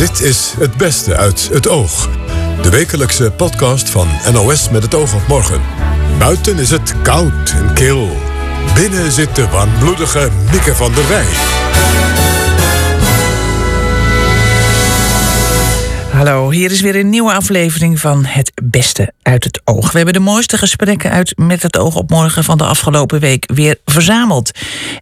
Dit is Het Beste uit het Oog. De wekelijkse podcast van NOS met het oog op morgen. Buiten is het koud en kil. Binnen zit de warmbloedige Mieke van der Wij. Hallo, hier is weer een nieuwe aflevering van Het Beste uit het Oog. We hebben de mooiste gesprekken uit Met het Oog op Morgen van de afgelopen week weer verzameld.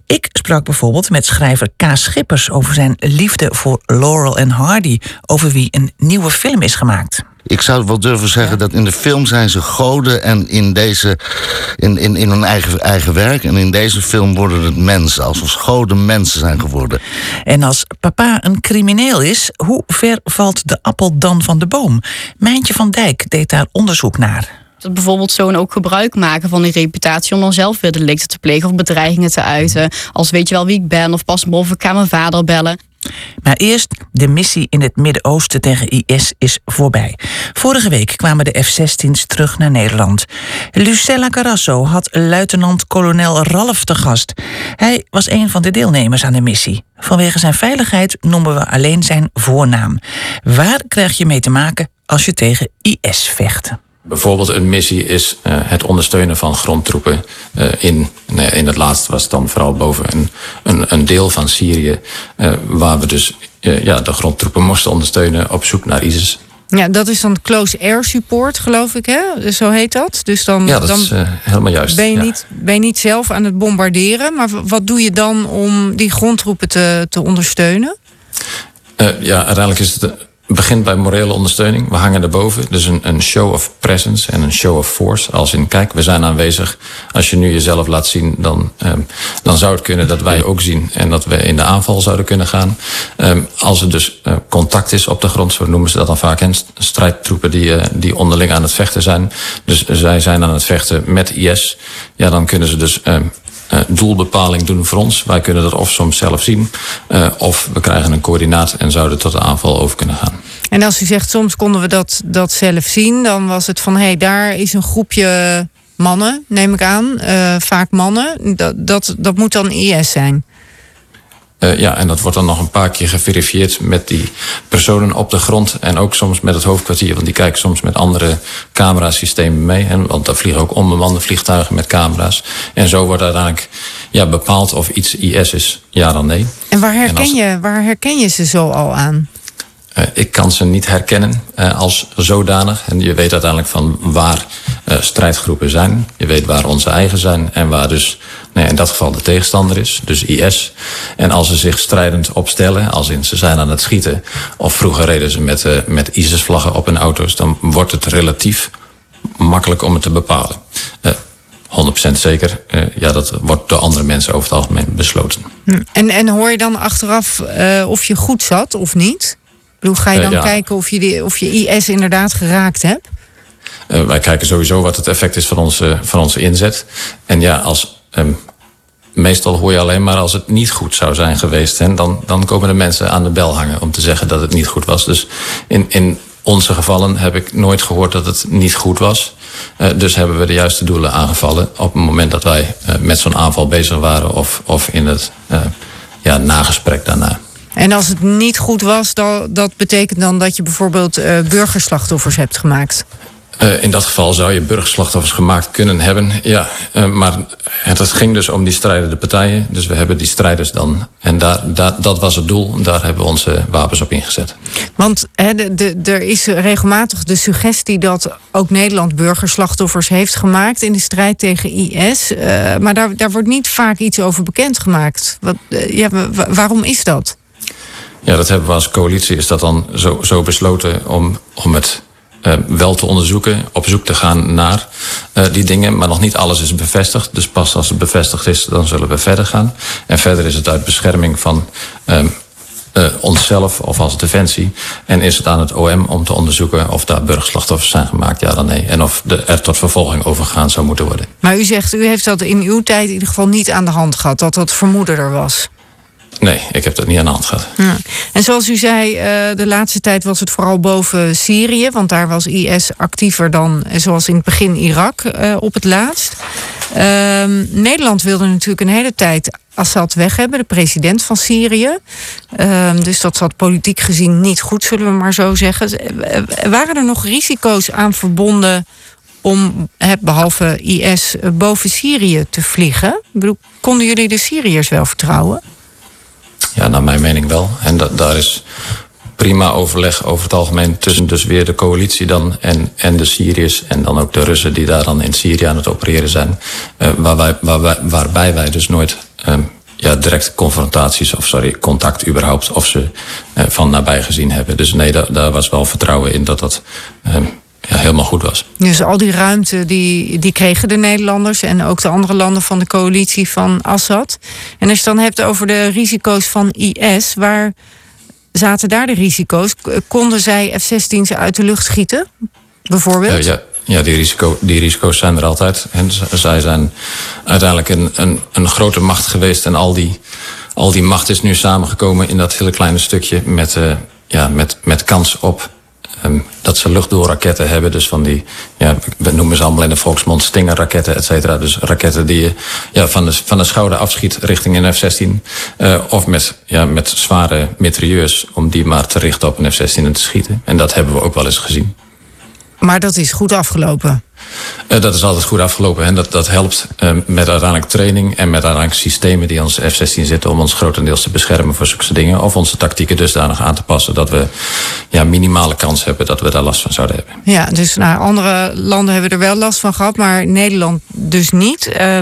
Ik sprak bijvoorbeeld met schrijver K. Schippers over zijn liefde voor Laurel en Hardy, over wie een nieuwe film is gemaakt. Ik zou wel durven zeggen dat in de film zijn ze goden en in, deze, in, in, in hun eigen, eigen werk. En in deze film worden het mensen, alsof goden mensen zijn geworden. En als papa een crimineel is, hoe ver valt de appel dan van de boom? Mijntje van Dijk deed daar onderzoek naar. Dat bijvoorbeeld zo'n ook gebruik maken van die reputatie om dan zelf weer delicten te plegen of bedreigingen te uiten. Als weet je wel wie ik ben of pas me of ik ga mijn vader bellen. Maar eerst, de missie in het Midden-Oosten tegen IS is voorbij. Vorige week kwamen de F-16's terug naar Nederland. Lucella Carrasso had luitenant-kolonel Ralf te gast. Hij was een van de deelnemers aan de missie. Vanwege zijn veiligheid noemen we alleen zijn voornaam. Waar krijg je mee te maken als je tegen IS vecht? Bijvoorbeeld een missie is uh, het ondersteunen van grondtroepen uh, in, nee, in het laatste was het dan vooral boven een, een, een deel van Syrië, uh, waar we dus ja, de grondtroepen moesten ondersteunen op zoek naar ISIS. Ja, dat is dan close air support, geloof ik, hè? Zo heet dat. Dus dan, ja, dat dan is helemaal juist. Ben je, ja. niet, ben je niet zelf aan het bombarderen, maar wat doe je dan om die grondtroepen te, te ondersteunen? ja, uiteindelijk is het begint bij morele ondersteuning. We hangen erboven. Dus een, een show of presence en een show of force. Als in, kijk, we zijn aanwezig. Als je nu jezelf laat zien, dan, um, dan zou het kunnen dat wij ook zien. En dat we in de aanval zouden kunnen gaan. Um, als er dus uh, contact is op de grond, zo noemen ze dat dan vaak. En strijdtroepen die, uh, die onderling aan het vechten zijn. Dus zij zijn aan het vechten met IS. Ja, dan kunnen ze dus... Um, uh, doelbepaling doen voor ons. Wij kunnen dat of soms zelf zien, uh, of we krijgen een coördinaat en zouden tot de aanval over kunnen gaan. En als u zegt soms konden we dat, dat zelf zien, dan was het van hé, hey, daar is een groepje mannen, neem ik aan, uh, vaak mannen. Dat, dat, dat moet dan IS zijn. Uh, ja, en dat wordt dan nog een paar keer geverifieerd met die personen op de grond. En ook soms met het hoofdkwartier, want die kijken soms met andere camerasystemen mee. En, want daar vliegen ook onbemande vliegtuigen met camera's. En zo wordt uiteindelijk ja, bepaald of iets IS is, ja dan nee. En waar herken, en als... je, waar herken je ze zo al aan? Uh, ik kan ze niet herkennen uh, als zodanig. En je weet uiteindelijk van waar uh, strijdgroepen zijn. Je weet waar onze eigen zijn en waar dus nee, in dat geval de tegenstander is, dus IS. En als ze zich strijdend opstellen, als in ze zijn aan het schieten, of vroeger reden ze met, met ISIS-vlaggen op hun auto's, dan wordt het relatief makkelijk om het te bepalen. 100% zeker. Ja, dat wordt door andere mensen over het algemeen besloten. En, en hoor je dan achteraf of je goed zat of niet? Hoe ga je dan uh, ja. kijken of je, die, of je IS inderdaad geraakt hebt? Uh, wij kijken sowieso wat het effect is van onze, van onze inzet. En ja, als, um, meestal hoor je alleen maar als het niet goed zou zijn geweest. En dan, dan komen de mensen aan de bel hangen om te zeggen dat het niet goed was. Dus in, in onze gevallen heb ik nooit gehoord dat het niet goed was. Uh, dus hebben we de juiste doelen aangevallen op het moment dat wij uh, met zo'n aanval bezig waren of, of in het ja, nagesprek daarna. En als het niet goed was, dan, dat betekent dan dat je bijvoorbeeld uh, burgerslachtoffers hebt gemaakt? Uh, in dat geval zou je burgerslachtoffers gemaakt kunnen hebben. Ja, uh, maar het ging dus om die strijdende partijen. Dus we hebben die strijders dan. En daar, daar, dat was het doel. Daar hebben we onze wapens op ingezet. Want he, de, de, er is regelmatig de suggestie dat ook Nederland burgerslachtoffers heeft gemaakt in de strijd tegen IS. Uh, maar daar, daar wordt niet vaak iets over bekendgemaakt. Wat, ja, waarom is dat? Ja, dat hebben we als coalitie. Is dat dan zo, zo besloten om, om het uh, wel te onderzoeken, op zoek te gaan naar uh, die dingen. Maar nog niet alles is bevestigd. Dus pas als het bevestigd is, dan zullen we verder gaan. En verder is het uit bescherming van uh, uh, onszelf of als defensie. En is het aan het OM om te onderzoeken of daar burgerslachtoffers zijn gemaakt, ja dan nee. En of de, er tot vervolging overgegaan zou moeten worden. Maar u zegt, u heeft dat in uw tijd in ieder geval niet aan de hand gehad, dat dat vermoeden er was. Nee, ik heb dat niet aan de hand gehad. Ja. En zoals u zei, uh, de laatste tijd was het vooral boven Syrië. Want daar was IS actiever dan, zoals in het begin, Irak uh, op het laatst. Uh, Nederland wilde natuurlijk een hele tijd Assad weg hebben, de president van Syrië. Ehm, dus dat zat politiek gezien niet goed, zullen we maar zo zeggen. Waren er nog risico's aan verbonden om, behalve IS, boven Syrië te vliegen? Ik konden jullie de Syriërs wel vertrouwen? Ja, naar mijn mening wel. En da daar is prima overleg over het algemeen tussen dus weer de coalitie dan en, en de Syriërs en dan ook de Russen die daar dan in Syrië aan het opereren zijn. Uh, waar wij, waar wij, waarbij wij dus nooit uh, ja, direct confrontaties of sorry, contact überhaupt of ze uh, van nabij gezien hebben. Dus nee, da daar was wel vertrouwen in dat dat ja, helemaal goed was. Dus al die ruimte die, die kregen de Nederlanders en ook de andere landen van de coalitie van Assad. En als je het dan hebt over de risico's van IS, waar zaten daar de risico's? Konden zij F-16's uit de lucht schieten, bijvoorbeeld? Ja, ja. Ja, die, risico, die risico's zijn er altijd. En zij zijn uiteindelijk een, een, een grote macht geweest. En al die, al die macht is nu samengekomen in dat hele kleine stukje met, uh, ja, met, met kans op Um, dat ze luchtdoorraketten hebben. Dus van die, ja, we noemen ze allemaal in de volksmond stingerraketten, et cetera. Dus raketten die je ja, van, de, van de schouder afschiet richting een F-16. Uh, of met, ja, met zware mitrailleurs om die maar te richten op een F-16 en te schieten. En dat hebben we ook wel eens gezien. Maar dat is goed afgelopen? Uh, dat is altijd goed afgelopen. En dat, dat helpt uh, met uiteindelijk training en met uiteindelijk systemen die ons F-16 zitten om ons grotendeels te beschermen voor zulke dingen. Of onze tactieken dusdanig aan te passen dat we ja, minimale kans hebben dat we daar last van zouden hebben. Ja, dus nou, andere landen hebben er wel last van gehad, maar Nederland dus niet. Uh,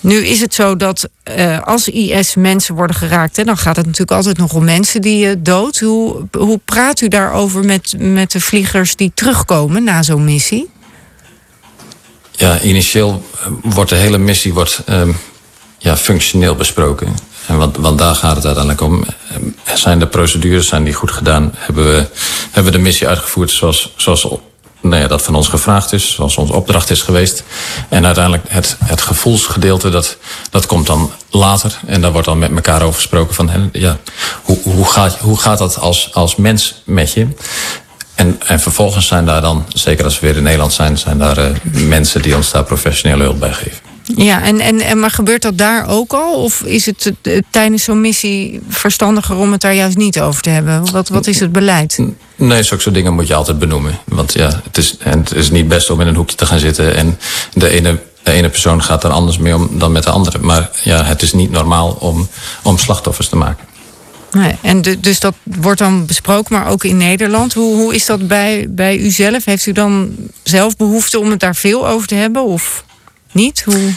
nu is het zo dat uh, als IS mensen worden geraakt, hè, dan gaat het natuurlijk altijd nog om mensen die uh, dood. Hoe, hoe praat u daarover met, met de vliegers die terugkomen na zo'n missie? Ja, initieel wordt de hele missie wordt, um, ja, functioneel besproken. En want, want daar gaat het uiteindelijk om. Zijn de procedures zijn die goed gedaan? Hebben we, hebben we de missie uitgevoerd zoals, zoals nou ja, dat van ons gevraagd is, zoals onze opdracht is geweest. En uiteindelijk het, het gevoelsgedeelte, dat, dat komt dan later. En daar wordt dan met elkaar over gesproken van, ja, hoe, hoe, gaat, hoe gaat dat als, als mens met je? En, en vervolgens zijn daar dan, zeker als we weer in Nederland zijn, zijn daar uh, mensen die ons daar professionele hulp bij geven. Ja, en, en, en maar gebeurt dat daar ook al? Of is het uh, tijdens zo'n missie verstandiger om het daar juist niet over te hebben? Wat, wat is het beleid? Nee, zulke soort dingen moet je altijd benoemen. Want ja, het is, en het is niet best om in een hoekje te gaan zitten en de ene de ene persoon gaat er anders mee om dan met de andere. Maar ja, het is niet normaal om, om slachtoffers te maken. En dus dat wordt dan besproken, maar ook in Nederland. Hoe, hoe is dat bij, bij u zelf? Heeft u dan zelf behoefte om het daar veel over te hebben of niet? Hoe...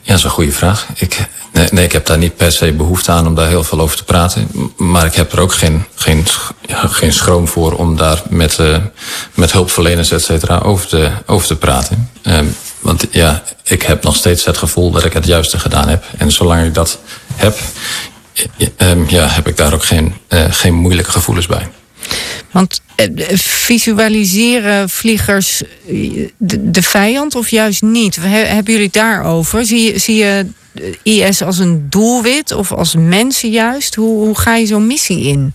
Ja, dat is een goede vraag. Ik, nee, ik heb daar niet per se behoefte aan om daar heel veel over te praten. Maar ik heb er ook geen, geen, geen schroom voor om daar met, uh, met hulpverleners, et cetera, over te, over te praten. Um, want ja, ik heb nog steeds het gevoel dat ik het juiste gedaan heb. En zolang ik dat heb, ja, heb ik daar ook geen, uh, geen moeilijke gevoelens bij. Want uh, visualiseren vliegers de, de, vijand of juist niet? Hebben jullie het daarover? Zie, zie je IS als een doelwit of als mensen juist? Hoe, hoe ga je zo'n missie in?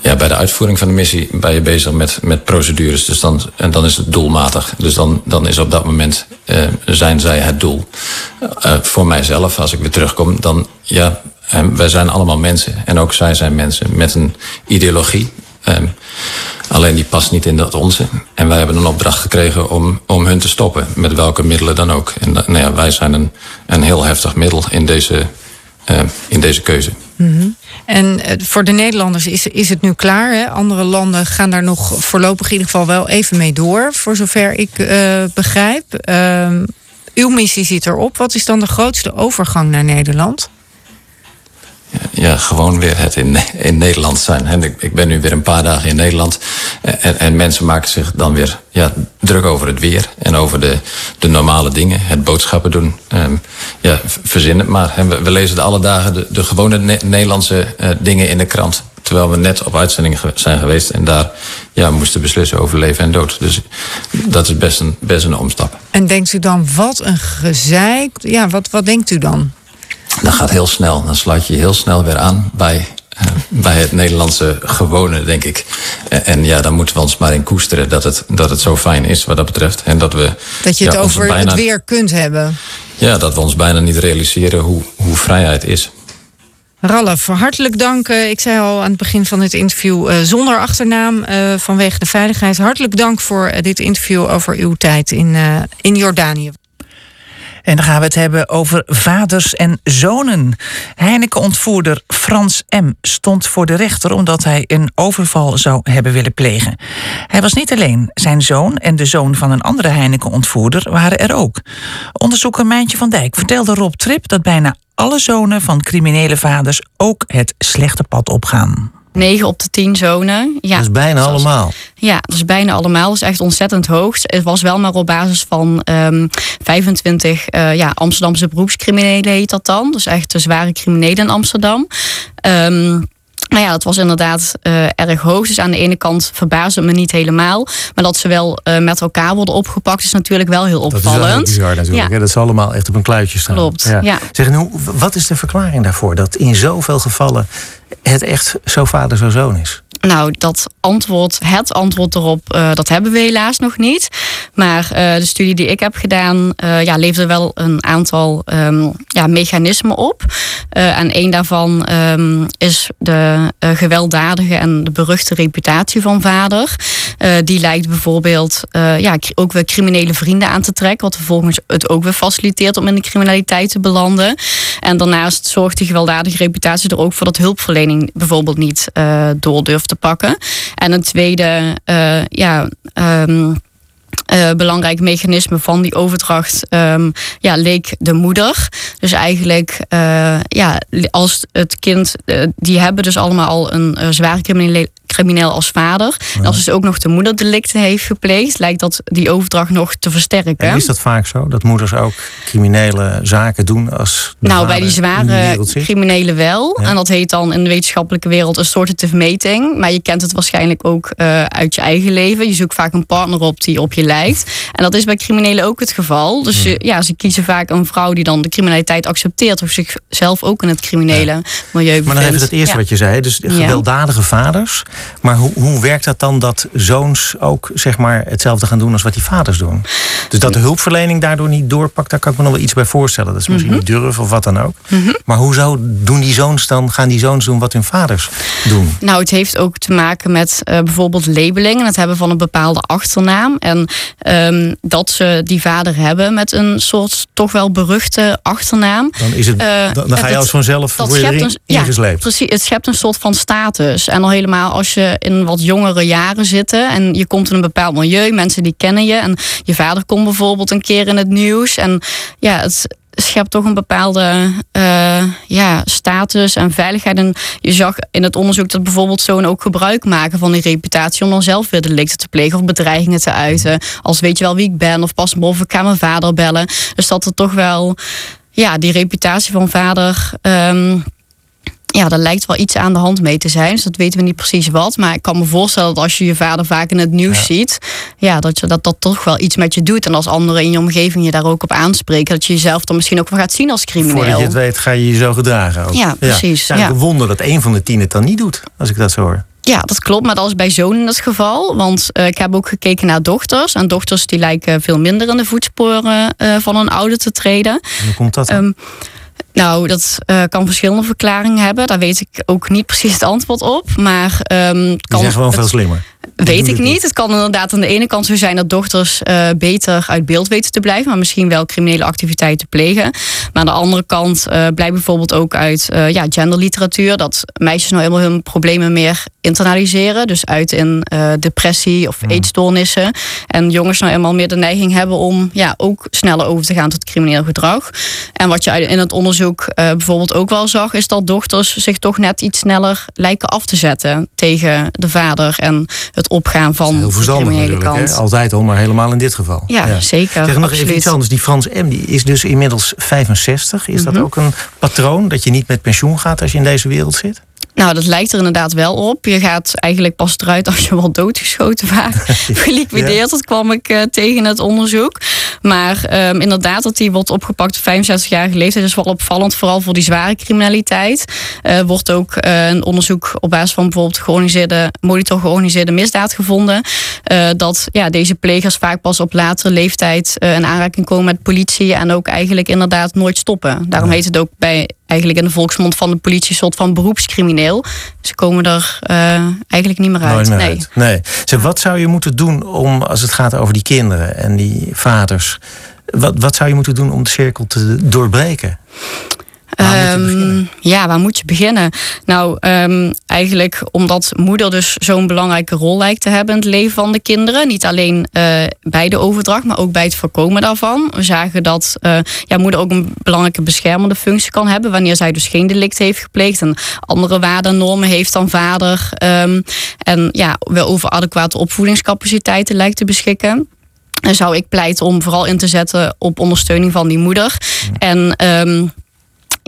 Ja, bij de uitvoering van de missie ben je bezig met, met procedures. Dus dan, en dan is het doelmatig. Dus dan, dan is op dat moment zijn zij het doel. Uh, voor mijzelf, als ik weer terugkom, dan ja, um, wij zijn allemaal mensen. En ook zij zijn mensen met een ideologie. Um, alleen die past niet in dat onze. En wij hebben een opdracht gekregen om, om hun te stoppen. Met welke middelen dan ook. En nou ja, wij zijn een, een heel heftig middel in deze, uh, in deze keuze. -hmm. En voor de Nederlanders is, is het nu klaar. Hè? Andere landen gaan daar nog voorlopig in ieder geval wel even mee door. Voor zover ik uh, begrijp. Uh, uw missie zit erop. Wat is dan de grootste overgang naar Nederland? Ja, gewoon weer het in, in Nederland zijn. En ik, ik ben nu weer een paar dagen in Nederland. En, en mensen maken zich dan weer ja, druk over het weer. En over de, de normale dingen. Het boodschappen doen. Um, ja, verzin het maar. We, we lezen de alle dagen de, de gewone ne Nederlandse uh, dingen in de krant. Terwijl we net op uitzending zijn geweest. En daar ja, moesten beslissen over leven en dood. Dus dat is best een, best een omstap. En denkt u dan, wat een gezeik. Ja, wat, wat denkt u dan? Dat gaat heel snel. Dan sluit je je heel snel weer aan bij, uh, bij het Nederlandse gewone, denk ik. En, en, ja, dan moeten we ons maar in koesteren dat het, dat het zo fijn is wat dat betreft. En dat we. Dat je het over bijna, het weer kunt hebben. Ja, dat we ons bijna niet realiseren hoe, hoe vrijheid is. Ralf, hartelijk dank. Ik zei al aan het begin van dit interview uh, zonder achternaam uh, vanwege de veiligheid. Hartelijk dank voor dit interview over uw tijd in, in Jordanië. En dan gaan we het hebben over vaders en zonen. Heineken-ontvoerder Frans M. stond voor de rechter omdat hij een overval zou hebben willen plegen. Hij was niet alleen. Zijn zoon en de zoon van een andere Heineken-ontvoerder waren er ook. Onderzoeker Mijntje van Dijk vertelde Rob Trip dat bijna alle zonen van criminele vaders ook het slechte pad opgaan. 9 op de 10 zonen. Ja, dat is bijna allemaal. Ja, dat is bijna allemaal. Dat is echt ontzettend hoog. Het was wel maar op basis van um, 25 uh, ja, Amsterdamse beroepscriminelen heet dat dan. Dus echt de zware criminelen in Amsterdam. Um, nou ja, dat was inderdaad uh, erg hoog. Dus aan de ene kant verbaasde het me niet helemaal. Maar dat ze wel uh, met elkaar worden opgepakt is natuurlijk wel heel opvallend. Dat is bizar natuurlijk. Ja. Dat ze allemaal echt op een kluitje staan. Klopt, ja. ja. Zeg, hoe, wat is de verklaring daarvoor? Dat in zoveel gevallen het echt zo vader, zo zoon is? Nou, dat antwoord, het antwoord erop, uh, dat hebben we helaas nog niet. Maar uh, de studie die ik heb gedaan, uh, ja, leverde wel een aantal um, ja, mechanismen op. en een daarvan um, is de gewelddadige en de beruchte reputatie van vader. Die lijkt bijvoorbeeld ja, ook weer criminele vrienden aan te trekken, wat vervolgens het ook weer faciliteert om in de criminaliteit te belanden. En daarnaast zorgt die gewelddadige reputatie er ook voor dat hulpverlening bijvoorbeeld niet door durft te pakken. En een tweede, ja. Uh, belangrijk mechanisme van die overdracht um, ja, leek de moeder. Dus eigenlijk, uh, ja, als het kind, die hebben dus allemaal al een zware criminele crimineel als vader. Ja. En als dus ook nog de moeder delicten heeft gepleegd, lijkt dat die overdracht nog te versterken. En is dat vaak zo? Dat moeders ook criminele zaken doen als. nou, bij die zware criminelen wel. Ja. En dat heet dan in de wetenschappelijke wereld een sortative meting. Maar je kent het waarschijnlijk ook uh, uit je eigen leven. Je zoekt vaak een partner op die op je lijkt. En dat is bij criminelen ook het geval. Dus ja, ja ze kiezen vaak een vrouw die dan de criminaliteit accepteert. Of zichzelf ook in het criminele milieu bevindt. Maar dan even het eerste wat je zei. Dus gewelddadige vaders. Maar hoe, hoe werkt dat dan dat zoons ook zeg maar, hetzelfde gaan doen als wat die vaders doen? Dus dat de hulpverlening daardoor niet doorpakt, daar kan ik me nog wel iets bij voorstellen. Dat is misschien mm -hmm. niet durven of wat dan ook. Mm -hmm. Maar hoezo doen die zoons dan, gaan die zoons doen wat hun vaders doen? Nou, het heeft ook te maken met uh, bijvoorbeeld labeling en het hebben van een bepaalde achternaam. En um, dat ze die vader hebben met een soort toch wel beruchte achternaam. Dan, is het, uh, dan, dan ga je als vanzelf dat een, ja, precies. Het schept een soort van status. En al helemaal als je in wat jongere jaren zitten en je komt in een bepaald milieu, mensen die kennen je en je vader komt bijvoorbeeld een keer in het nieuws en ja, het schept toch een bepaalde uh, ja, status en veiligheid. En je zag in het onderzoek dat bijvoorbeeld zo'n ook gebruik maken van die reputatie om dan zelf weer delicten te plegen of bedreigingen te uiten. Als weet je wel wie ik ben of pas of ik ga mijn vader bellen. Dus dat er toch wel ja, die reputatie van vader. Um, ja, daar lijkt wel iets aan de hand mee te zijn. Dus dat weten we niet precies wat. Maar ik kan me voorstellen dat als je je vader vaak in het nieuws ja. ziet, ja, dat, je, dat dat toch wel iets met je doet. En als anderen in je omgeving je daar ook op aanspreken, dat je jezelf dan misschien ook wel gaat zien als crimineel. Voordat je het weet, ga je je zo gedragen. Ook. Ja, precies. Ja. Een wonder dat een van de tien het dan niet doet, als ik dat zo hoor. Ja, dat klopt, maar dat is bij zonen het geval. Want uh, ik heb ook gekeken naar dochters. En dochters die lijken veel minder in de voetsporen uh, van hun ouder te treden. En hoe komt dat? Um, nou, dat uh, kan verschillende verklaringen hebben. Daar weet ik ook niet precies het antwoord op. Maar um, Die zijn gewoon het, veel slimmer. Weet ik niet. Het kan inderdaad aan de ene kant zo zijn dat dochters uh, beter uit beeld weten te blijven, maar misschien wel criminele activiteiten plegen. Maar aan de andere kant uh, blijkt bijvoorbeeld ook uit uh, ja, genderliteratuur dat meisjes nou helemaal hun problemen meer internaliseren. Dus uit in depressie of eetstoornissen. En jongens nou helemaal meer de neiging hebben om ja, ook sneller over te gaan tot crimineel gedrag. En wat je in het onderzoek bijvoorbeeld ook wel zag, is dat dochters zich toch net iets sneller lijken af te zetten tegen de vader en het opgaan van heel de criminele kant. Hè? Altijd al, maar helemaal in dit geval. Ja, ja. zeker. Zeg nog even iets anders. Die Frans M. die is dus inmiddels 65. Is mm -hmm. dat ook een patroon dat je niet met pensioen gaat als je in deze wereld zit? Nou, dat lijkt er inderdaad wel op. Je gaat eigenlijk pas eruit als je wel doodgeschoten was. Geliquideerd, dat kwam ik uh, tegen het onderzoek. Maar um, inderdaad, dat die wordt opgepakt op 65-jarige leeftijd is wel opvallend. Vooral voor die zware criminaliteit. Uh, wordt ook uh, een onderzoek op basis van bijvoorbeeld georganiseerde, monitor georganiseerde misdaad gevonden. dat ja, deze plegers vaak pas op latere leeftijd in aanraking komen met politie. En ook eigenlijk inderdaad nooit stoppen. Daarom heet het ook bij eigenlijk in de volksmond van de politie soort van beroepscrimineel. Ze komen er uh, eigenlijk niet meer uit. nee. Uit. nee. Zeg, wat zou je moeten doen om, als het gaat over die kinderen en die vaders, wat, wat zou je moeten doen om de cirkel te doorbreken? Um, ja, waar moet je beginnen? Nou, um, eigenlijk omdat moeder dus zo'n belangrijke rol lijkt te hebben in het leven van de kinderen. Niet alleen uh, bij de overdracht, maar ook bij het voorkomen daarvan. We zagen dat uh, ja, moeder ook een belangrijke beschermende functie kan hebben wanneer zij dus geen delict heeft gepleegd en andere waarden en normen heeft dan vader. Um, en ja, wel over adequate opvoedingscapaciteiten lijkt te beschikken. Zou ik pleiten om vooral in te zetten op ondersteuning van die moeder. En um,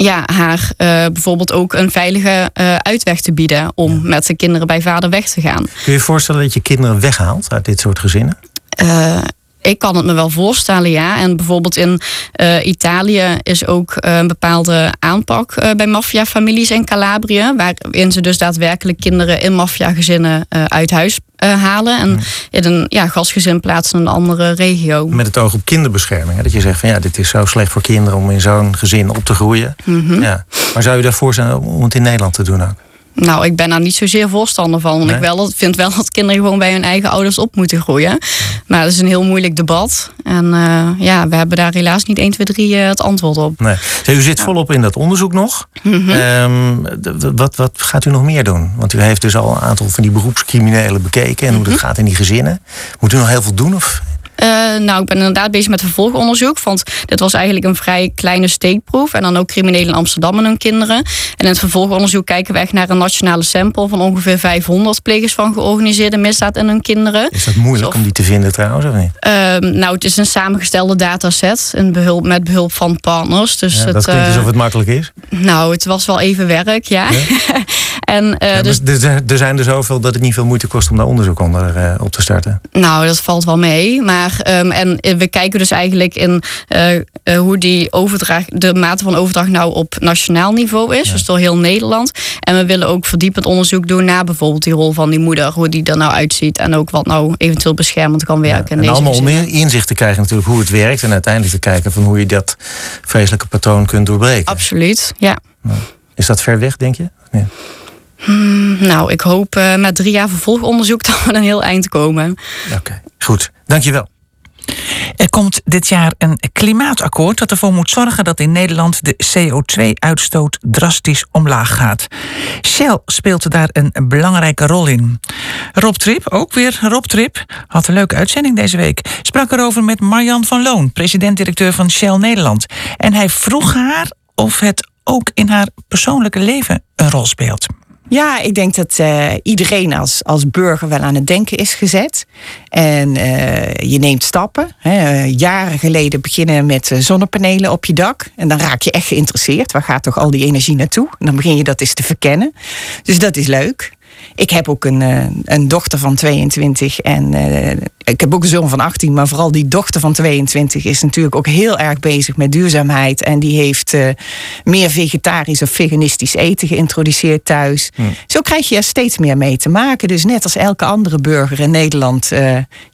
ja, haar uh, bijvoorbeeld ook een veilige uh, uitweg te bieden om met zijn kinderen bij vader weg te gaan. Kun je je voorstellen dat je kinderen weghaalt uit dit soort gezinnen? Uh, ik kan het me wel voorstellen, ja. En bijvoorbeeld in uh, Italië is ook uh, een bepaalde aanpak uh, bij maffiafamilies in Calabrië. Waarin ze dus daadwerkelijk kinderen in maffiagezinnen uit huis halen. En in een ja, gastgezin plaatsen in een andere regio. Met het oog op kinderbescherming. Hè? Dat je zegt van ja, dit is zo slecht voor kinderen om in zo'n gezin op te groeien. Mm -hmm. ja. Maar zou je daarvoor zijn om het in Nederland te doen ook? Nou, ik ben daar niet zozeer voorstander van. Want nee? ik wel, vind wel dat kinderen gewoon bij hun eigen ouders op moeten groeien. Maar dat is een heel moeilijk debat. En uh, ja, we hebben daar helaas niet 1, 2, 3 uh, het antwoord op. Nee. U zit volop in dat onderzoek nog. Mm -hmm. um, wat, wat gaat u nog meer doen? Want u heeft dus al een aantal van die beroepscriminelen bekeken. En hoe dat gaat in die gezinnen. Moet u nog heel veel doen? Of nou, ik ben inderdaad bezig met vervolgonderzoek. Want dit was eigenlijk een vrij kleine steekproef. En dan ook criminelen in Amsterdam en hun kinderen. En in het vervolgonderzoek kijken we echt naar een nationale sample van ongeveer 500 plegers van georganiseerde misdaad en hun kinderen. Is dat moeilijk of, om die te vinden trouwens, of niet? Uh, nou, het is een samengestelde dataset in behulp, met behulp van partners. Dus ja, het, dat klinkt uh, alsof het makkelijk is. Nou, het was wel even werk, ja. ja? en, ja, dus, er, zijn er zoveel dat het niet veel moeite kost om daar onderzoek onder uh, op te starten. Nou, dat valt wel mee. Maar Um, en we kijken dus eigenlijk in hoe die overdracht, de mate van overdracht nou op nationaal niveau is. Ja. Dus door heel Nederland. En we willen ook verdiepend onderzoek doen naar bijvoorbeeld die rol van die moeder. Hoe die er nou uitziet. En ook wat nou eventueel beschermend kan werken. Ja, en allemaal om inzicht te krijgen natuurlijk hoe het werkt. En uiteindelijk te kijken van hoe je dat vreselijke patroon kunt doorbreken. Absoluut, ja. Is dat ver weg, denk je? Nee. Hmm, nou, ik hoop uh, met drie jaar vervolgonderzoek dat we een heel eind komen. Oké, goed. Dankjewel. Er komt dit jaar een klimaatakkoord dat ervoor moet zorgen dat in Nederland de CO2-uitstoot drastisch omlaag gaat. Shell speelt daar een belangrijke rol in. Rob Trip, ook weer Rob Trip, had een leuke uitzending deze week. Sprak erover met Marjan van Loon, president-directeur van Shell Nederland. En hij vroeg haar of het ook in haar persoonlijke leven een rol speelt. Ja, ik denk dat uh, iedereen als, als burger wel aan het denken is gezet. En uh, je neemt stappen. Hè. Jaren geleden beginnen met zonnepanelen op je dak. En dan raak je echt geïnteresseerd. Waar gaat toch al die energie naartoe? En dan begin je dat eens te verkennen. Dus dat is leuk. Ik heb ook een, een dochter van 22 en ik heb ook een zoon van 18, maar vooral die dochter van 22 is natuurlijk ook heel erg bezig met duurzaamheid. En die heeft uh, meer vegetarisch of veganistisch eten geïntroduceerd thuis. Hmm. Zo krijg je er steeds meer mee te maken. Dus net als elke andere burger in Nederland,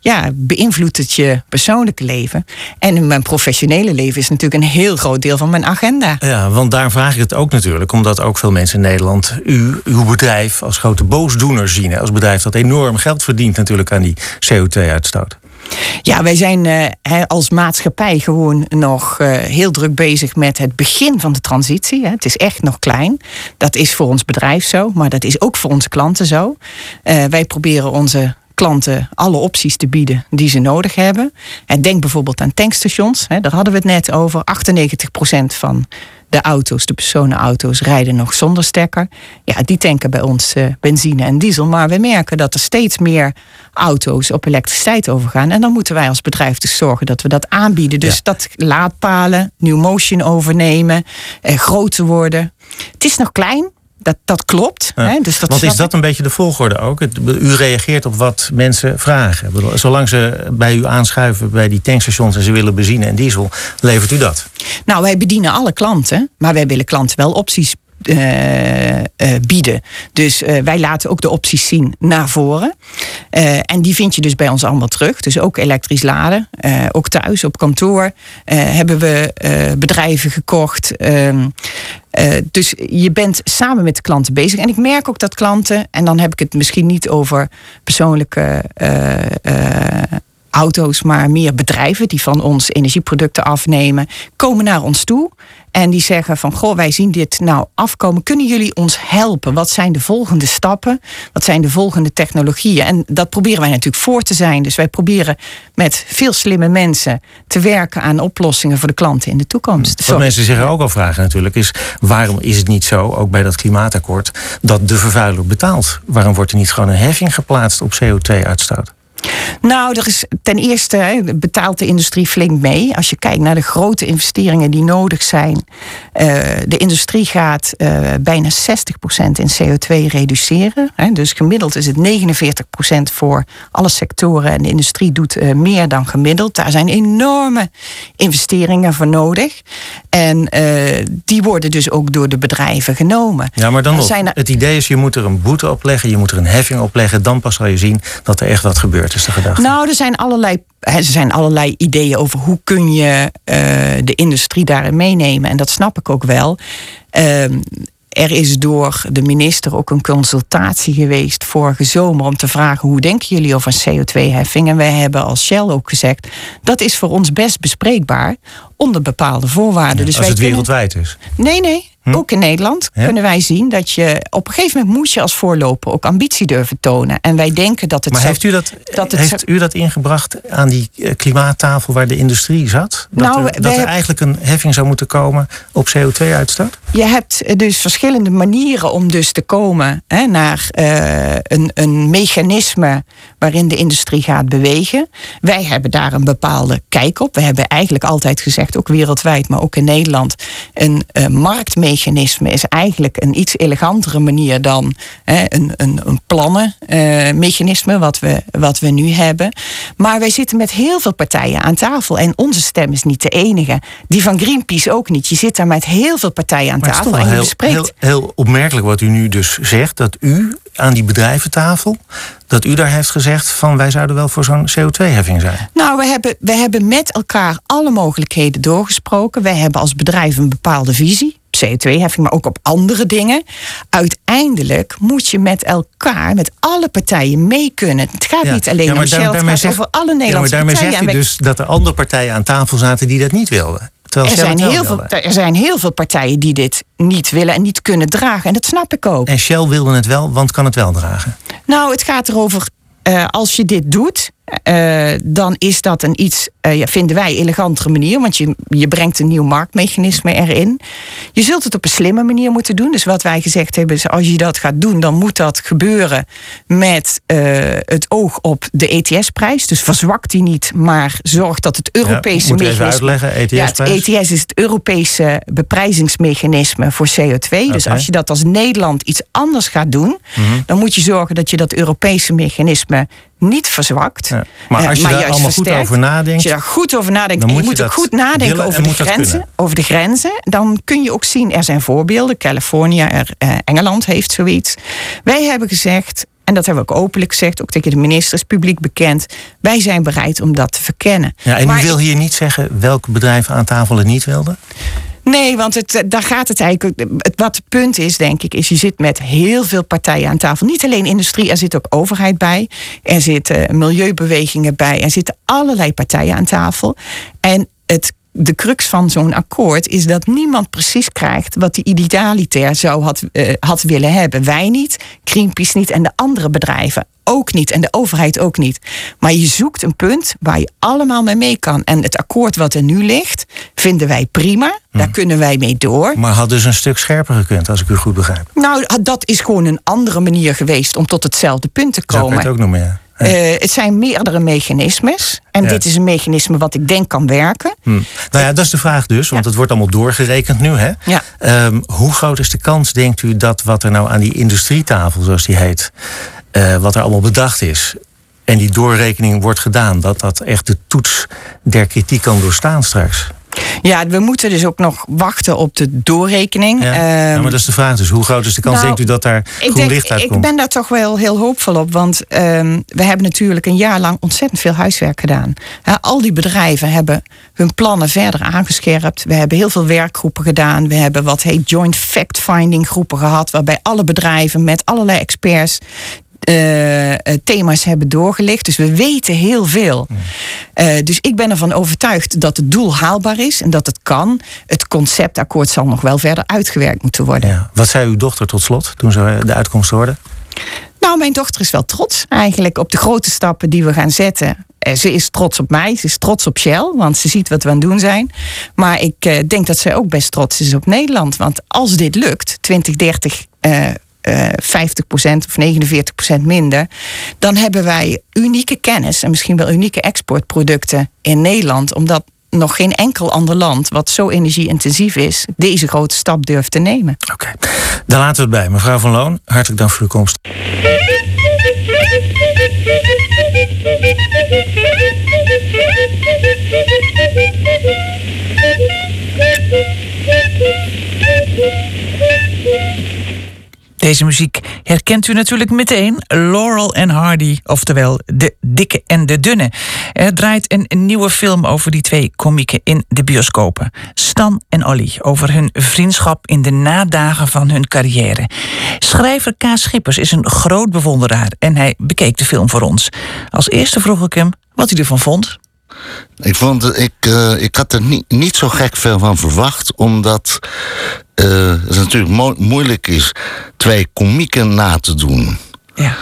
ja, beïnvloedt het je persoonlijke leven. En mijn professionele leven is natuurlijk een heel groot deel van mijn agenda. Ja, want daar vraag ik het ook natuurlijk, omdat ook veel mensen in Nederland u, uw bedrijf als grote boosdoener zien. Als bedrijf dat enorm geld verdient natuurlijk aan die CO2-uitstoot. Ja, wij zijn uh, als maatschappij gewoon nog uh, heel druk bezig met het begin van de transitie. Hè. Het is echt nog klein. Dat is voor ons bedrijf zo, maar dat is ook voor onze klanten zo. Uh, wij proberen onze klanten alle opties te bieden die ze nodig hebben. En denk bijvoorbeeld aan tankstations. Hè, daar hadden we het net over. 98% van de auto's, de personenauto's, rijden nog zonder stekker. Ja, die tanken bij ons uh, benzine en diesel. Maar we merken dat er steeds meer auto's op elektriciteit overgaan. En dan moeten wij als bedrijf dus zorgen dat we dat aanbieden. Dus ja. dat laadpalen, New Motion overnemen, uh, groter worden. Het is nog klein. Dat, dat klopt. Hè? Dus dat Want is dat een beetje de volgorde ook? U reageert op wat mensen vragen. Bedoel, Zolang ze bij u aanschuiven bij die tankstations en ze willen benzine en diesel, levert u dat. Nou, wij bedienen alle klanten, maar wij willen klanten wel opties bieden. Dus eh, wij laten ook de opties zien naar voren. Eh, en die vind je dus bij ons allemaal terug. Dus ook elektrisch laden. Eh, ook thuis, op kantoor eh, hebben we eh, bedrijven gekocht. Ehm, eh, dus je bent samen met de klanten bezig. En ik merk ook dat klanten, en dan heb ik het misschien niet over persoonlijke eh, eh, auto's, maar meer bedrijven die van ons energieproducten afnemen, komen naar ons toe. En die zeggen van, goh, wij zien dit nou afkomen. Kunnen jullie ons helpen? Wat zijn de volgende stappen? Wat zijn de volgende technologieën? En dat proberen wij natuurlijk voor te zijn. Dus wij proberen met veel slimme mensen te werken aan oplossingen voor de klanten in de toekomst. Wat mensen zich ook al vragen natuurlijk is... waarom is het niet zo, ook bij dat klimaatakkoord... dat de vervuiler betaalt? Waarom wordt er niet gewoon een heffing geplaatst op CO2-uitstoot? Nou, er is ten eerste hè, betaalt de industrie flink mee. Als je kijkt naar de grote investeringen die nodig zijn. eh, de industrie gaat eh, bijna 60% in CO2 reduceren. Dus gemiddeld is het 49% voor alle sectoren. En de industrie doet eh, meer dan gemiddeld. Daar zijn enorme investeringen voor nodig. En die worden dus ook door de bedrijven genomen. Ja, maar dan nog. er- Het idee is, je moet er een boete op leggen... je moet er een heffing op leggen... dan pas zal je zien dat er echt wat gebeurt, is de gedachte. Nou, er zijn allerlei, er zijn allerlei ideeën over hoe kun je eh, de industrie daarin meenemen. En dat snap ik ook wel. Ehm, er is door de minister ook een consultatie geweest vorige zomer om te vragen hoe denken jullie over een CO2-heffing. En wij hebben als Shell ook gezegd dat is voor ons best bespreekbaar onder bepaalde voorwaarden. dus Als wij het kunnen- wereldwijd is. Nee, nee. Ook in Nederland Ja? kunnen wij zien dat je op een gegeven moment moet je als voorloper ook ambitie durven tonen. En wij denken dat het Maar zo- heeft u dat, dat het heeft u dat ingebracht aan die eh, klimaattafel waar de industrie zat? Dat, Nou, er, dat er eigenlijk een heffing zou moeten komen op CO2-uitstoot? Je hebt eh, dus verschillende manieren om dus te komen hè, naar eh, een, een mechanisme waarin de industrie gaat bewegen. Wij hebben daar een bepaalde kijk op. We hebben eigenlijk altijd gezegd, ook wereldwijd, maar ook in Nederland, een eh, marktmechanisme is eigenlijk een iets elegantere manier dan hè, een, een, een plannenmechanisme wat, we, wat we nu hebben. Maar wij zitten met heel veel partijen aan tafel en onze stem is niet de enige. Die van Greenpeace ook niet. Je zit daar met heel veel partijen aan Maar het is tafel en heel, heel, heel opmerkelijk wat u nu dus zegt. Dat u aan die bedrijventafel, dat u daar heeft gezegd van wij zouden wel voor zo'n CO2-heffing zijn. Nou, we hebben, we hebben met elkaar alle mogelijkheden doorgesproken. Wij hebben als bedrijf een bepaalde visie. CO2-heffing, maar ook op andere dingen. Uiteindelijk moet je met elkaar, met alle partijen mee kunnen. Het gaat niet alleen om Shell, het gaat over alle Ja, maar Nederlandse daarmee En wij- dus dat er andere partijen aan tafel zaten die dat niet wilden. Er, zijn heel veel, er zijn heel veel partijen die dit niet willen en niet kunnen dragen. En dat snap ik ook. En Shell wilde het wel, want kan het wel dragen. Nou, het gaat erover, eh, als je dit doet, eh, dan is dat een iets, eh, ja, vinden wij, elegantere manier. Want je, je brengt een nieuw marktmechanisme erin. Je zult het op een slimme manier moeten doen. Dus wat wij gezegd hebben is, als je dat gaat doen, dan moet dat gebeuren met eh, het oog op de ETS-prijs. Dus verzwakt die niet, maar zorg dat het Europese moet je even mechanisme... uitleggen, E Ja, het ETS-prijs? ETS is het Europese beprijzingsmechanisme voor CO2. Dus als je dat als Nederland iets anders gaat doen, Mhm. dan moet je zorgen dat je dat Europese mechanisme niet verzwakt. Ja. Maar eh, als je daar allemaal goed over nadenkt, Als je daar goed over nadenkt, en je moet ook goed nadenken over de, grenzen, over de grenzen, dan kun je ook zien, er zijn voorbeelden. Californië, er, eh, Engeland heeft zoiets. Wij hebben gezegd, en dat hebben we ook openlijk gezegd, ook tegen de ministers, publiek bekend. Wij zijn bereid om dat te verkennen. Ja, en Maar u wil hier niet zeggen welke bedrijven aan tafel het niet wilden? Nee, want het, eh, daar gaat het eigenlijk. Het, wat het punt is, denk ik, is je zit met heel veel partijen aan tafel. Niet alleen industrie, er zit ook overheid bij. Er zitten milieubewegingen bij. Er zitten allerlei partijen aan tafel. En het, de crux van zo'n akkoord is dat niemand precies krijgt wat die idealitair zou had, eh, had willen hebben. Wij niet, Greenpeace niet en de andere bedrijven ook niet en de overheid ook niet. Maar je zoekt een punt waar je allemaal mee mee kan. En het akkoord wat er nu ligt, vinden wij prima. Daar kunnen wij mee door. Maar had dus een stuk scherper gekund, als ik u goed begrijp. Nou, dat is gewoon een andere manier geweest om tot hetzelfde punt te Zo kan je komen. het ook noemen, ja. Uh, het zijn meerdere mechanismes. En dit is een mechanisme wat ik denk kan werken. Hm. Nou ja, dat is de vraag dus, want het wordt allemaal doorgerekend nu. Hè? Um, hoe groot is de kans, denkt u, dat wat er nou aan die industrietafel, zoals die heet, uh, wat er allemaal bedacht is, en die doorrekening wordt gedaan, dat dat echt de toets der kritiek kan doorstaan straks? Ja, we moeten dus ook nog wachten op de doorrekening. Ja, ja maar dat is de vraag dus. Hoe groot is de kans, nou, denkt u, dat daar groen denk, licht uitkomt? Ik ben daar toch wel heel hoopvol op. Want um, we hebben natuurlijk een jaar lang ontzettend veel huiswerk gedaan. al die bedrijven hebben hun plannen verder aangescherpt. We hebben heel veel werkgroepen gedaan. We hebben wat heet joint fact-finding groepen gehad. Waarbij alle bedrijven met allerlei experts uh, thema's hebben doorgelicht. Dus we weten heel veel. Uh, dus ik ben ervan overtuigd dat het doel haalbaar is en dat het kan. Het conceptakkoord zal nog wel verder uitgewerkt moeten worden. Ja. Wat zei uw dochter tot slot toen ze de uitkomst hoorde? Nou, mijn dochter is wel trots eigenlijk op de grote stappen die we gaan zetten. Ze is trots op mij, ze is trots op Shell, want ze ziet wat we aan het doen zijn. Maar ik denk dat zij ook best trots is op Nederland. Want als dit lukt, 2030 uh, 50% of 49% minder, dan hebben wij unieke kennis en misschien wel unieke exportproducten in Nederland, omdat nog geen enkel ander land wat zo energie-intensief is, deze grote stap durft te nemen. Oké, dan laten we het bij. Mevrouw van Loon, hartelijk dank voor uw komst. Deze muziek herkent u natuurlijk meteen. Laurel en Hardy, oftewel de dikke en de dunne. Er draait een nieuwe film over die twee komieken in de bioscopen. Stan en Olly, over hun vriendschap in de nadagen van hun carrière. Schrijver K. Schippers is een groot bewonderaar en hij bekeek de film voor ons. Als eerste vroeg ik hem wat hij ervan vond. Ik, vond, ik, uh, ik had er niet, niet zo gek veel van verwacht, omdat uh, het natuurlijk moeilijk is twee komieken na te doen. Ja.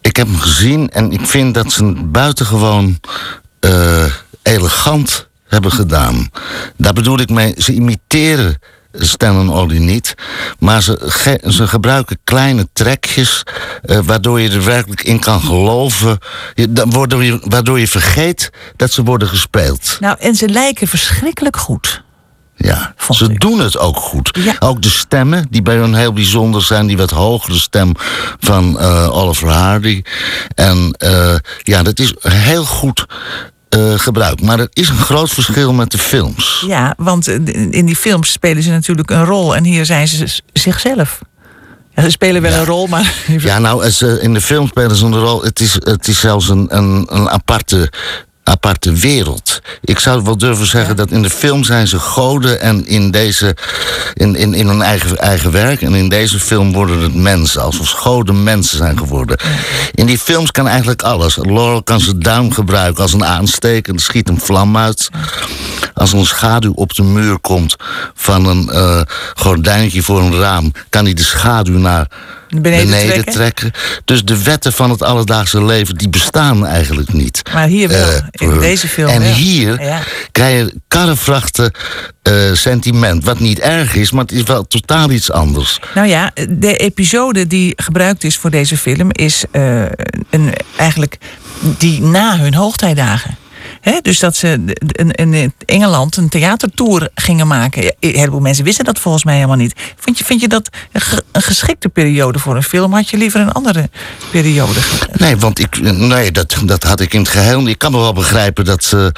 Ik heb hem gezien en ik vind dat ze buitengewoon uh, elegant hebben gedaan. Daar bedoel ik mee, ze imiteren Stan Ollie niet. Maar ze, ze gebruiken kleine trekjes uh, waardoor je er werkelijk in kan geloven. Je, waardoor, je, waardoor je vergeet dat ze worden gespeeld. Nou, en ze lijken verschrikkelijk goed. Ja, ze doen het ook goed. Ook de stemmen, die bij hun heel bijzonder zijn. Die wat hogere stem van uh, Oliver Hardy. En uh, ja, dat is heel goed uh, gebruikt. Maar er is een groot verschil met de films. Ja, want in die films spelen ze natuurlijk een rol. En hier zijn ze zichzelf. Ja, ze spelen wel een rol, maar... Ja, nou, in de film spelen ze een rol. Het is, het is zelfs een, een, een aparte aparte wereld. Ik zou wel durven zeggen dat in de film zijn ze goden en in, deze, in, in, in hun eigen, eigen werk. En in deze film worden het mensen, alsof goden mensen zijn geworden. In die films kan eigenlijk alles. Laurel kan zijn duim gebruiken als een aansteker en schiet een vlam uit. Als een schaduw op de muur komt van een uh, gordijntje voor een raam, kan hij de schaduw naar beneden, trekken. Dus de wetten van het alledaagse leven, die bestaan eigenlijk niet. Maar hier wel, uh, in deze film En hier ja. krijg je karrevrachten uh, sentiment. Wat niet erg is, maar het is wel totaal iets anders. Nou ja, de episode die gebruikt is voor deze film... is uh, een, eigenlijk die na hun hoogtijdagen dus dat ze in Engeland een theatertour gingen maken. Een heleboel mensen wisten dat volgens mij helemaal niet. Vind je, vind je dat een geschikte periode voor een film? Had je liever een andere periode? Nee, want ik, nee, dat, dat had ik in het geheel. Ik kan me wel begrijpen dat ze,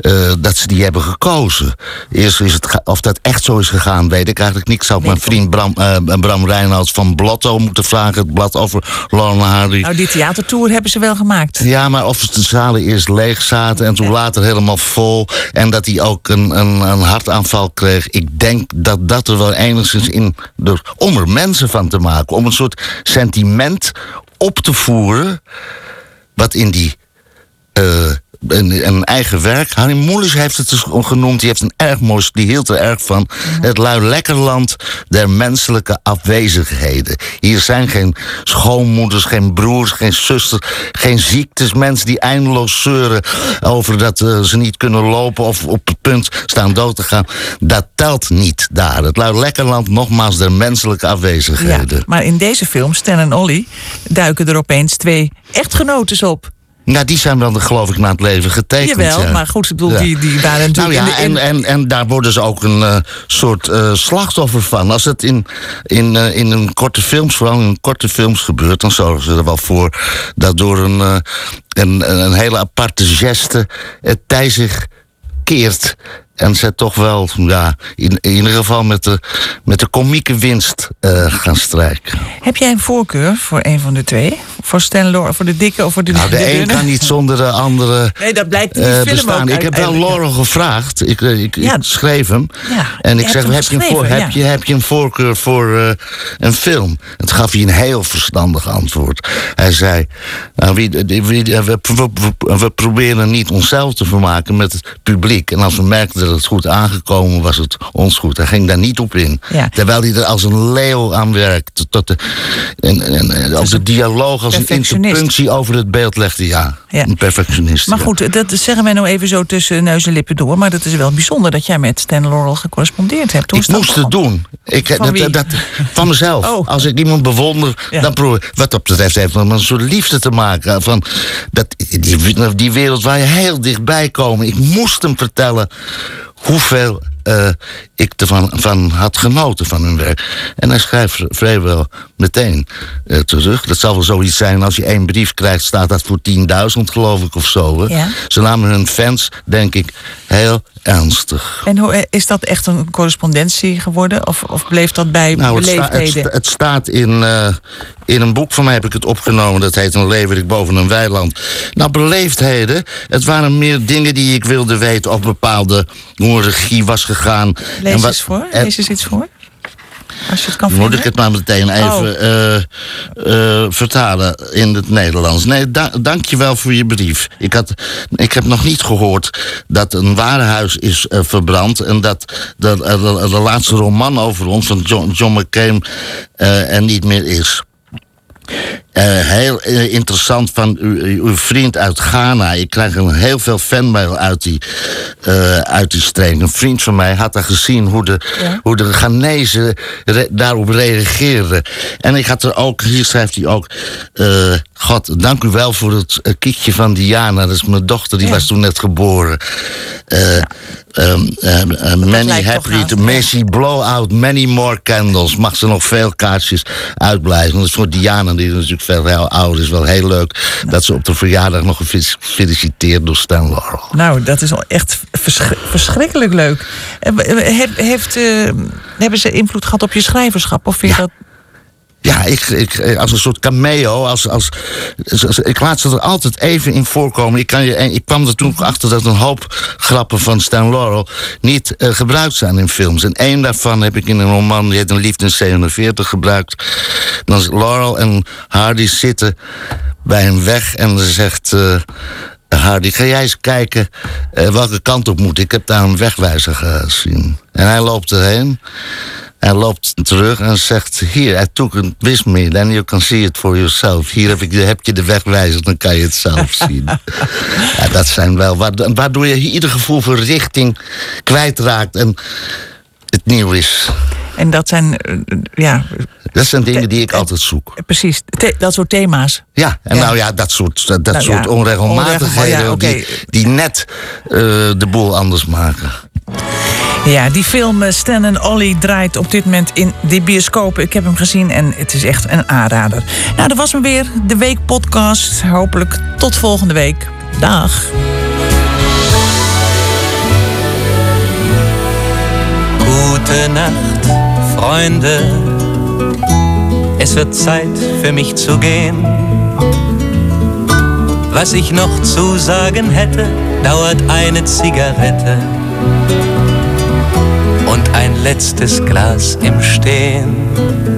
uh, dat ze die hebben gekozen. Eerst is het, of dat echt zo is gegaan, weet ik eigenlijk niet. Ik zou mijn vriend Bram, uh, Bram Reinhardt van Blotto moeten vragen. Het blad over Lorna Hardy. Nou, die theatertour hebben ze wel gemaakt. Ja, maar of de zalen eerst leeg zaten en toen later helemaal vol. En dat hij ook een, een, een hartaanval kreeg. Ik denk dat dat er wel enigszins in... Dus om er mensen van te maken. Om een soort sentiment op te voeren... wat in die... Uh, een, een eigen werk. Harry Mulisch heeft het dus genoemd. Die heeft een erg mooi, die hield er erg van. Het luilekkerland der menselijke afwezigheden. Hier zijn geen schoonmoeders, geen broers, geen zusters, geen ziektes. Mensen die eindeloos zeuren over dat uh, ze niet kunnen lopen of op het punt staan dood te gaan. Dat telt niet daar. Het luilekkerland nogmaals der menselijke afwezigheden. Ja, maar in deze film, Stan en Ollie, duiken er opeens twee echtgenoten op. Nou, die zijn dan geloof ik na het leven getekend. Jawel, ja. maar goed, ik bedoel, die, die waren natuurlijk... Nou ja, in de, en, en, en daar worden ze ook een uh, soort uh, slachtoffer van. Als het in, in, uh, in een korte films, vooral in korte films gebeurt... dan zorgen ze er wel voor dat door een, een, een hele aparte geste... het tij zich keert en ze toch wel, ja, in, in ieder geval met de, met de komieke winst uh, gaan strijken. Heb jij een voorkeur voor een van de twee? Voor Stan voor de dikke of voor de Nou, de, de een kan niet zonder de andere Nee, dat blijkt in die uh, film bestaan. ook ik heb wel Laurel gevraagd. Ik, ik, Ja. ik schreef hem. Ja, en ik zeg, heb je, een voor, heb, je, heb je een voorkeur voor uh, een film? Het gaf hij een heel verstandig antwoord. Hij zei, nou, wie, wie, we, we, we, we proberen niet onszelf te vermaken met het publiek. En als we merkten dat het goed aangekomen was, het ons goed. Hij ging daar niet op in. Ja. Terwijl hij er als een leeuw aan werkte. Tot de, en, en, en als de dialoog, als een interpunctie over het beeld legde. Ja, Ja. een perfectionist. Maar ja. goed, dat zeggen wij nou even zo tussen neus en lippen door. Maar dat is wel bijzonder dat jij met Stan Laurel gecorrespondeerd hebt. Hoe Ik moest het doen. Ik, Van dat, van mezelf. Oh. Als ik iemand bewonder, dan probeer Wat dat betreft heeft met een soort liefde te maken. Van dat, die, die wereld waar je heel dichtbij komen. Ik moest hem vertellen hoeveel eh, ik ervan van had genoten van hun werk. En hij schrijft vrijwel meteen eh, terug. Dat zal wel zoiets zijn als je één brief krijgt, staat dat voor 10.000 geloof ik of zo. Hè? Ja. Ze namen hun fans, denk ik, heel ernstig. En hoe, is dat echt een correspondentie geworden? Of, of bleef dat bij Nou, het, sta- het, beleefdheden? sta- het staat in, eh, in een boek van mij heb ik het opgenomen. Dat heet Een leeuwerik boven een weiland. Nou, beleefdheden. Het waren meer dingen die ik wilde weten. Of bepaalde, hoe een regie was gegaan. Lees en wat- eens voor. Lees eens iets voor. Als je het kan moet ik het maar meteen even Oh. eh, eh, vertalen in het Nederlands? Nee, da je wel voor je brief. Ik, had, ik heb nog niet gehoord dat een warenhuis is eh, verbrand... en dat de, de, laatste roman over ons van John, John McCain er niet meer is. Eh, heel eh, interessant van uw vriend uit Ghana. Ik krijg heel veel fanmail uit die, eh, uit die streek. Een vriend van mij had daar gezien hoe de, Ja. hoe de Ghanese re- daarop reageerden. En ik had er ook, hier schrijft hij ook... God, dank u wel voor het kiekje van Diana. Dat is mijn dochter, die Ja. was toen net geboren. Eh, ehm, ehm, eh, many happy to. Messi blow out many more candles. Mag ze nog veel kaartjes uitblijven. Dat is voor Diana, die natuurlijk veel heel oud is, wel heel leuk. Dat ze op de verjaardag nog gefeliciteerd door Stan Laurel. Nou, dat is al echt versch- verschrikkelijk leuk. Eh, heeft, eh, hebben ze invloed gehad op je schrijverschap? Of vind je Ja. dat... Ja, ik, ik, als een soort cameo. Als, als, ik laat ze er altijd even in voorkomen. Ik, kan je, ik kwam er toen achter dat een hoop grappen van Stan Laurel niet eh, gebruikt zijn in films. En één daarvan heb ik in een roman, die heet Een Liefde in 47, gebruikt. Dan Laurel en Hardy zitten bij een weg en ze zegt... eh, Hardy, ga jij eens kijken eh, welke kant op moet. Ik heb daar een wegwijzer gezien. En hij loopt erheen. Hij loopt terug en zegt: Hier, I took it with me, then you can see it for yourself. Hier heb, ik, heb je de wegwijzer, dan kan je het zelf zien. ja, dat zijn wel, waardoor, waardoor je ieder gevoel voor richting kwijtraakt en het nieuw is. En dat zijn, eh, ja, Dat zijn dingen die ik altijd zoek. precies, dat soort thema's. Ja, en Ja. nou ja, dat soort, dat, Nou soort ja, onregelmatigheden ja, die, die net eh, de boel anders maken. Ja, die film eh, Stan en Ollie draait op dit moment in de bioscopen. Ik heb hem gezien en het is echt een aanrader. Nou, dat was me weer, de Week Podcast. Hopelijk tot volgende week. Dag. Nacht, Freunde. Es wird Zeit für mich zu gehen. Was ich noch zu sagen hätte, dauert eine Zigarette letztes Glas im Stehen.